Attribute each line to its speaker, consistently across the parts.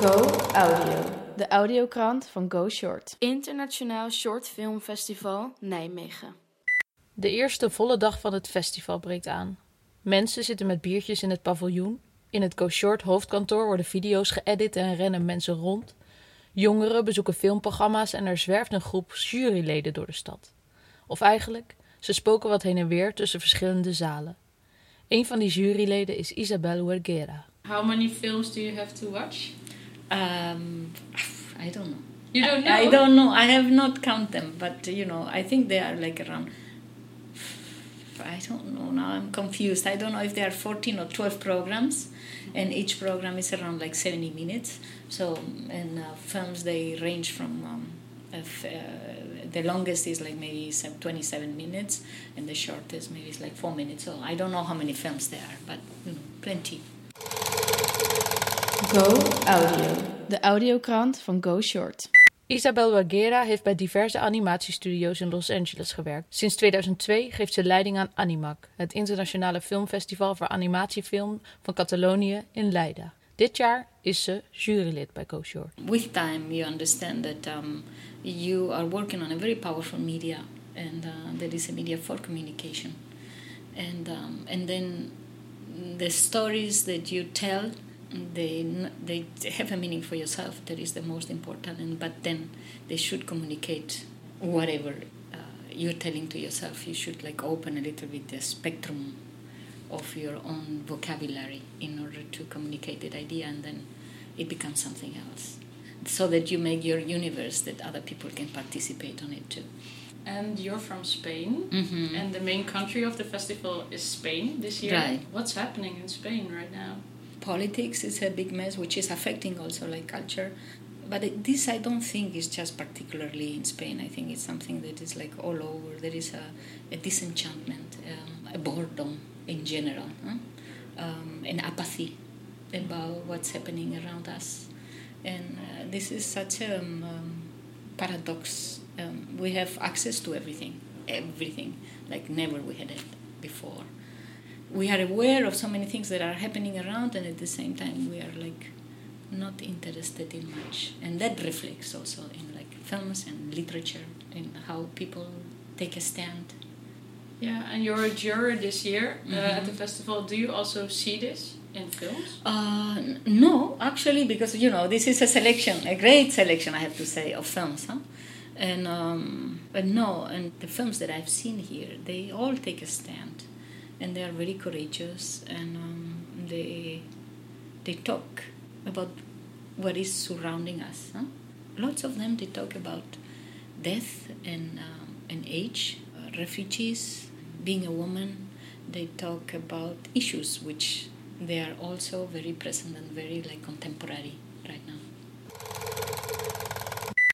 Speaker 1: Go Audio, de audiokrant van Go Short.
Speaker 2: Internationaal Short Film Festival Nijmegen.
Speaker 3: De eerste volle dag van het festival breekt aan. Mensen zitten met biertjes in het paviljoen. In het Go Short hoofdkantoor worden video's geëdit en rennen mensen rond. Jongeren bezoeken filmprogramma's en er zwerft een groep juryleden door de stad. Of eigenlijk, ze spoken wat heen en weer tussen verschillende zalen. Een van die juryleden is Isabel Huerguera.
Speaker 2: How many films do you have to watch?
Speaker 4: Um, I don't know.
Speaker 2: You don't
Speaker 4: I-
Speaker 2: know?
Speaker 4: I don't know. I have not count them, but you know, I think they are like around. I don't know now. I'm confused. I don't know if there are 14 or 12 programs, and each program is around like 70 minutes. So, and uh, films they range from. Um, if, uh, the longest is like maybe 27 minutes, and the shortest maybe is like four minutes. So I don't know how many films there are, but you know, plenty.
Speaker 1: Go Audio, de audiokrant van Go Short.
Speaker 3: Isabel Huerguera heeft bij diverse animatiestudio's in Los Angeles gewerkt. Sinds 2002 geeft ze leiding aan Animac, het internationale filmfestival voor animatiefilm van Catalonië in Leiden. Dit jaar is ze jurylid bij Go Short.
Speaker 4: with time you understand that um, you are working on a very powerful media and uh, that is a media for communication and um, and then the stories that you tell they they have a meaning for yourself that is the most important and but then they should communicate whatever uh, you're telling to yourself you should like open a little bit the spectrum of your own vocabulary in order to communicate that idea and then it becomes something else so that you make your universe that other people can participate on it too
Speaker 2: And you're from Spain.
Speaker 4: Mhm.
Speaker 2: And the main country of the festival is Spain this year.
Speaker 4: Right.
Speaker 2: What's happening in Spain right now?
Speaker 4: Politics is a big mess which is affecting also like culture. But this i don't think is just particularly in spain. I think it's something that is like all over. There is a, a disenchantment um, a boredom in general huh? um, an apathy about what's happening around us. And uh, this is such a um, um, paradox. Um, we have access to everything everything like never we had it before we are aware of so many things that are happening around and at the same time we are like not interested in much and that reflects also in like films and literature in how people take a stand
Speaker 2: Yeah, and you're a juror this year uh, at the festival. Do you also see this in films?
Speaker 4: uh, no actually because you know this is a selection a great selection i have to say of films huh? and um, but no and the films that i've seen here they all take a stand and they are very courageous and um, they they talk about what is surrounding us. Huh? Lots of them they talk about death and um, and age, uh, refugees, being a woman. They talk about issues which they are also very present and very like contemporary right now.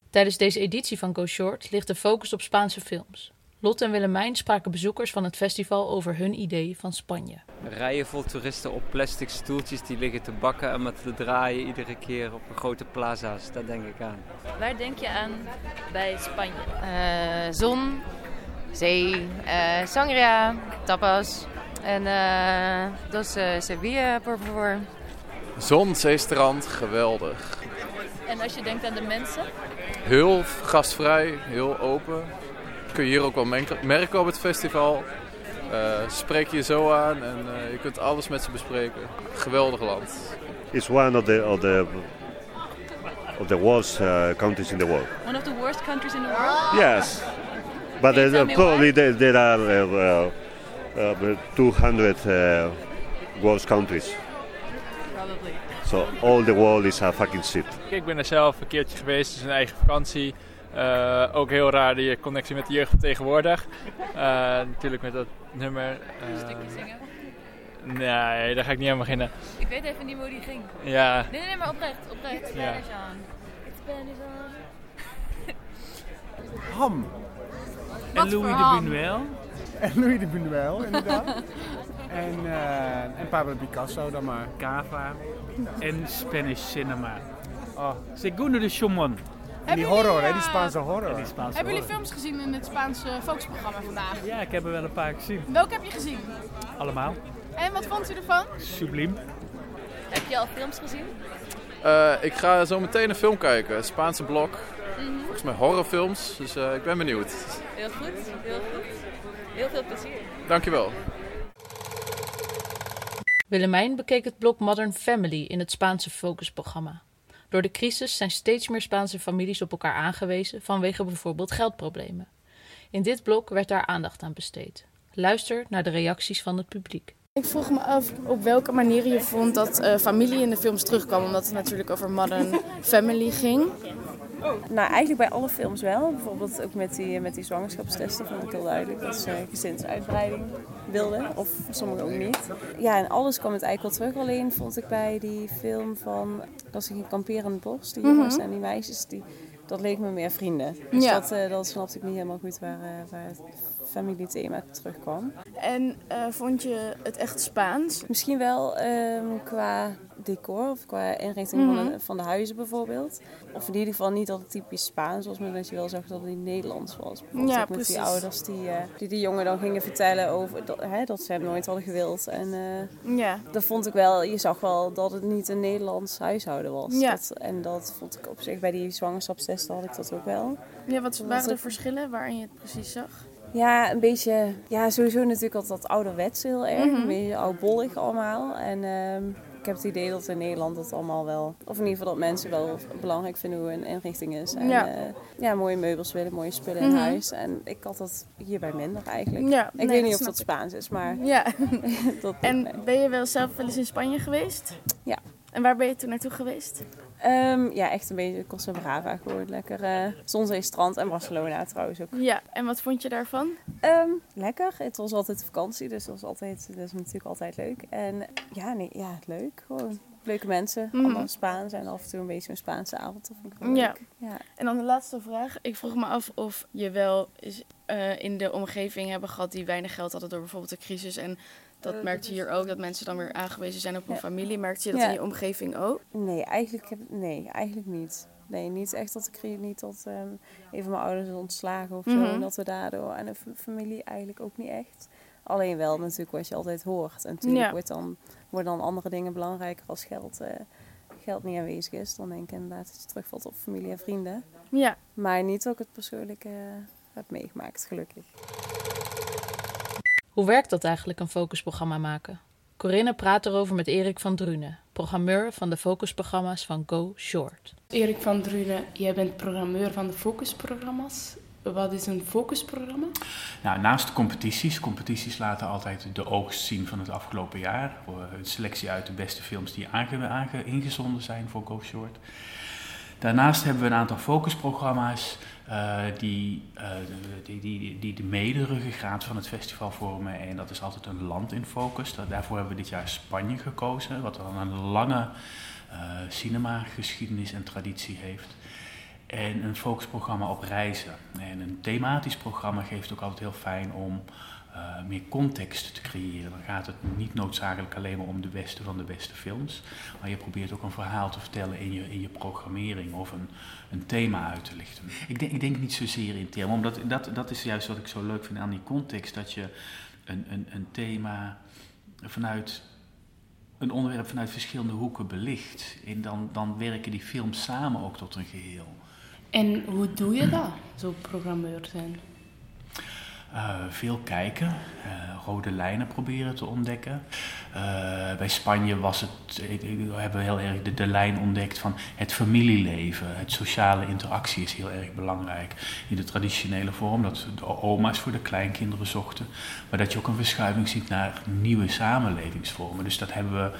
Speaker 3: Tijdens deze editie van Go Short ligt de focus op Spaanse films. Lot en Willemijn spraken bezoekers van het festival over hun idee van Spanje.
Speaker 5: Rijen vol toeristen op plastic stoeltjes die liggen te bakken en met te draaien iedere keer op grote plaza's. Daar denk ik aan.
Speaker 6: Waar denk je aan bij Spanje? Eh, zon, zee, eh, sangria, tapas en eh dos eh, Sevilla, por favor.
Speaker 7: Zon, zeestrand, geweldig.
Speaker 6: En als je denkt aan de mensen?
Speaker 7: Heel gastvrij, heel open. Kun je hier ook wel merken op het festival. Eh, spreek je zo aan en eh, je kunt alles met ze bespreken. Geweldig land.
Speaker 8: It's one of the of the of the worst uh, countries in the world.
Speaker 6: One of the worst countries in the world?
Speaker 8: Yes, but uh, probably there, there are uh, uh, uh, 200 uh, worst countries.
Speaker 6: Probably.
Speaker 8: So all the world is a fucking shit.
Speaker 9: Ik ben er zelf een keertje geweest, dus een eigen vakantie. Eh, ook heel raar die connectie met de jeugd van tegenwoordig. Eh, natuurlijk met dat nummer.
Speaker 6: Een
Speaker 9: eh,
Speaker 6: stukje zingen?
Speaker 9: nee, daar ga ik niet aan beginnen.
Speaker 6: Ik weet even niet hoe die ging.
Speaker 9: Ja,
Speaker 6: Nee, nee, nee, maar oprecht, oprecht.
Speaker 9: Ja.
Speaker 6: Spanish on. Spanish on.
Speaker 10: Ham. En Louis de? Buñuel. En Louis de Buñuel, inderdaad. en, eh, en Pablo Picasso dan maar.
Speaker 11: Cava en Spanish cinema. Oh, Segundo de Chomon.
Speaker 10: En die horror, hè, die Spaanse horror.
Speaker 11: die Spaanse
Speaker 12: Hebben jullie films gezien in het Spaanse Volksprogramma vandaag?
Speaker 11: Ja, ik heb er wel een paar gezien.
Speaker 12: Welke heb je gezien?
Speaker 11: Allemaal.
Speaker 12: En wat vond u ervan?
Speaker 11: Subliem.
Speaker 6: Heb je al films gezien?
Speaker 7: Eh, ik ga zo meteen een film kijken, het Spaanse blok.
Speaker 6: Mhm.
Speaker 7: Volgens mij horrorfilms, dus eh, ik ben benieuwd.
Speaker 6: Heel goed, heel goed. Heel veel plezier.
Speaker 7: Dankjewel.
Speaker 3: Willemijn bekeek het blok Modern Family in het Spaanse focusprogramma. Door de crisis zijn steeds meer Spaanse families op elkaar aangewezen vanwege bijvoorbeeld geldproblemen. In dit blok werd daar aandacht aan besteed. Luister naar de reacties van het publiek.
Speaker 12: Ik vroeg me af op welke manier je vond dat eh, familie in de films terugkwam. Omdat het natuurlijk over Modern Family ging.
Speaker 13: Nou, eigenlijk bij alle films wel. Bijvoorbeeld ook met die, met die zwangerschapstesten vond ik heel duidelijk dat ze gezinsuitbreiding wilden. Of sommigen ook niet. Ja, en alles kwam het eigenlijk wel terug. Alleen vond ik bij die film van... Dat ze ging kamperen in het bos. Die
Speaker 12: Mhm.
Speaker 13: jongens en die meisjes. Die, dat leek me meer vrienden. Dus
Speaker 12: Ja.
Speaker 13: dat, eh, dat snapte ik niet helemaal goed waar, eh, waar het familiethema terugkwam.
Speaker 12: En eh, vond je het echt Spaans?
Speaker 13: Misschien wel ehm, qua decor of qua inrichting van,
Speaker 12: Mhm.
Speaker 13: de, van de huizen bijvoorbeeld. Of in ieder geval niet dat het typisch Spaans was, maar dat je wel zag dat het Nederlands was.
Speaker 12: Ja,
Speaker 13: met die ouders die, eh, die de jongen dan gingen vertellen over dat, hè, dat ze hem nooit hadden gewild. En eh,
Speaker 12: Ja.
Speaker 13: dat vond ik wel, je zag wel dat het niet een Nederlands huishouden was.
Speaker 12: Ja.
Speaker 13: Dat, en dat vond ik op zich bij die zwangerschapstesten had ik dat ook wel.
Speaker 12: Ja, wat waren de verschillen waarin je het precies zag?
Speaker 13: Ja, een beetje, ja, sowieso natuurlijk altijd dat ouderwets heel erg.
Speaker 12: Mhm.
Speaker 13: Een beetje oudbollig allemaal. En ehm, ik heb het idee dat in Nederland het allemaal wel, of in ieder geval dat mensen wel belangrijk vinden hoe een inrichting is. En
Speaker 12: Ja.
Speaker 13: ja, ja mooie meubels willen, mooie spullen
Speaker 12: Mhm.
Speaker 13: in huis. En ik had dat hierbij minder eigenlijk.
Speaker 12: Ja,
Speaker 13: ik
Speaker 12: nee,
Speaker 13: weet
Speaker 12: dat
Speaker 13: niet of dat. Spaans is, maar
Speaker 12: Ja.
Speaker 13: dat
Speaker 12: En ben je wel zelf wel eens in Spanje geweest?
Speaker 13: Ja.
Speaker 12: En waar ben je toen naartoe geweest?
Speaker 13: Ehm, ja, echt een beetje Costa Brava gewoon. Lekker eh Zonzee, strand en Barcelona trouwens ook.
Speaker 12: Ja, en wat vond je daarvan?
Speaker 13: Ehm, lekker. Het was altijd vakantie, dus dat was, altijd, dat is natuurlijk altijd leuk. En ja, nee, ja, leuk. Gewoon leuke mensen,
Speaker 12: Mhm.
Speaker 13: allemaal Spaans en af en toe een beetje een Spaanse avond. Dat vond ik wel
Speaker 12: Ja.
Speaker 13: leuk. ja.
Speaker 12: En dan de laatste vraag. Ik vroeg me af of je wel eens, eh, in de omgeving hebben gehad die weinig geld hadden door bijvoorbeeld de crisis. En dat merkte je hier ook, dat mensen dan weer aangewezen zijn op een
Speaker 13: Ja.
Speaker 12: familie. Merkte je dat
Speaker 13: Ja.
Speaker 12: in je omgeving ook?
Speaker 13: Nee, eigenlijk, heb, nee, eigenlijk niet. Nee, niet echt dat ik niet dat ehm een van mijn ouders is ontslagen of zo.
Speaker 12: Mhm.
Speaker 13: En dat we daardoor aan de familie eigenlijk ook niet echt. Alleen wel natuurlijk wat je altijd hoort. En natuurlijk
Speaker 12: Ja.
Speaker 13: wordt dan, worden dan andere dingen belangrijker als geld, eh, geld niet aanwezig is. Dan denk ik inderdaad dat je terugvalt op familie en vrienden.
Speaker 12: Ja.
Speaker 13: Maar niet dat ik het persoonlijk eh, heb meegemaakt, gelukkig.
Speaker 3: Hoe werkt dat eigenlijk, een focusprogramma maken? Corinne praat erover met Erik van Drunen, programmeur van de focusprogramma's van Go Short.
Speaker 2: Erik van Drunen, jij bent programmeur van de focusprogramma's. Wat is een focusprogramma?
Speaker 14: Nou, naast de competities, competities laten altijd de oogst zien van het afgelopen jaar. Een selectie uit de beste films die aange, aange, ingezonden zijn voor Go Short. Daarnaast hebben we een aantal focusprogramma's uh, die, uh, die, die, die de mederuggengraat van het festival vormen. En dat is altijd een land in focus. Daarvoor hebben we dit jaar Spanje gekozen, wat dan een lange uh, cinemageschiedenis en traditie heeft. En een focusprogramma op reizen. En een thematisch programma geeft ook altijd heel fijn om meer context te creëren. Dan gaat het niet noodzakelijk alleen maar om de beste van de beste films. Maar je probeert ook een verhaal te vertellen in je, in je programmering of een, een thema uit te lichten. Ik denk, ik denk niet zozeer in thema, omdat dat, dat is juist wat ik zo leuk vind aan die context. Dat je een, een, een thema vanuit een onderwerp vanuit verschillende hoeken belicht. En dan, dan werken die films samen ook tot een geheel.
Speaker 2: En hoe doe je dat, zo programmeur zijn?
Speaker 14: Uh, veel kijken, uh, rode lijnen proberen te ontdekken. Uh, bij Spanje was het, hebben we heel erg de, de lijn ontdekt van het familieleven. Het sociale interactie is heel erg belangrijk. In de traditionele vorm, dat de oma's voor de kleinkinderen zochten. Maar dat je ook een verschuiving ziet naar nieuwe samenlevingsvormen. Dus dat hebben we,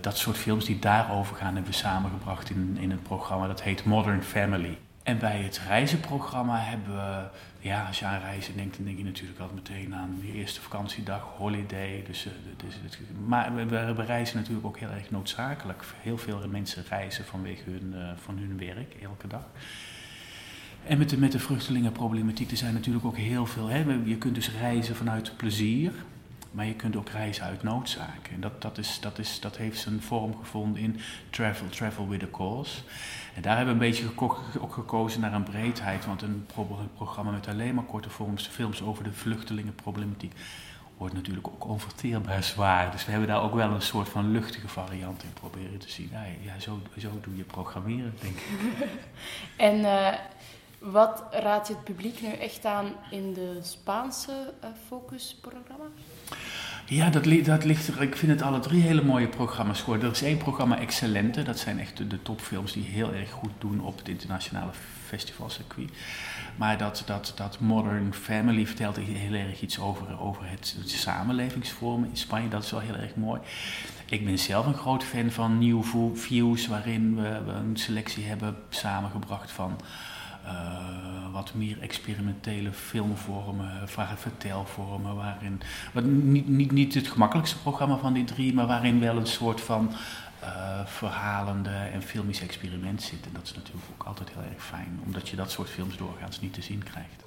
Speaker 14: dat soort films die daarover gaan, hebben we samengebracht in, in het programma. Dat heet Modern Family. En bij het reizenprogramma hebben we, ja, als je aan reizen denkt, dan denk je natuurlijk altijd meteen aan je eerste vakantiedag, holiday. Dus, uh, dus, maar we, reizen natuurlijk ook heel erg noodzakelijk. Heel veel mensen reizen vanwege hun, uh, van hun werk, elke dag. En met de, met de vluchtelingenproblematiek, er zijn natuurlijk ook heel veel. Hè, je kunt dus reizen vanuit plezier, maar je kunt ook reizen uit noodzaak. En dat, dat, is, dat, is, dat heeft zijn vorm gevonden in Travel, travel with a Cause. En daar hebben we een beetje ook gekozen naar een breedheid, want een pro programma met alleen maar korte films, films over de vluchtelingenproblematiek wordt natuurlijk ook onverteerbaar zwaar. Dus we hebben daar ook wel een soort van luchtige variant in proberen te zien. Ja, ja zo, zo doe je programmeren, denk ik.
Speaker 2: en uh, wat raad je het publiek nu echt aan in de Spaanse uh, focusprogramma?
Speaker 14: Ja, dat, dat ligt er. Ik vind het alle drie hele mooie programma's geworden. Er is één programma Excellente. Dat zijn echt de, topfilms die heel erg goed doen op het internationale festivalcircuit. Maar dat, dat, dat Modern Family vertelt heel erg iets over, over het, het samenlevingsvorm in Spanje. Dat is wel heel erg mooi. Ik ben zelf een groot fan van New Views, waarin we, we een selectie hebben samengebracht van wat meer experimentele filmvormen, vertelvormen, waarin, wat niet, niet, niet het gemakkelijkste programma van die drie, maar waarin wel een soort van uh, verhalende en filmisch experiment zit. En dat is natuurlijk ook altijd heel erg fijn, omdat je dat soort films doorgaans niet te zien krijgt.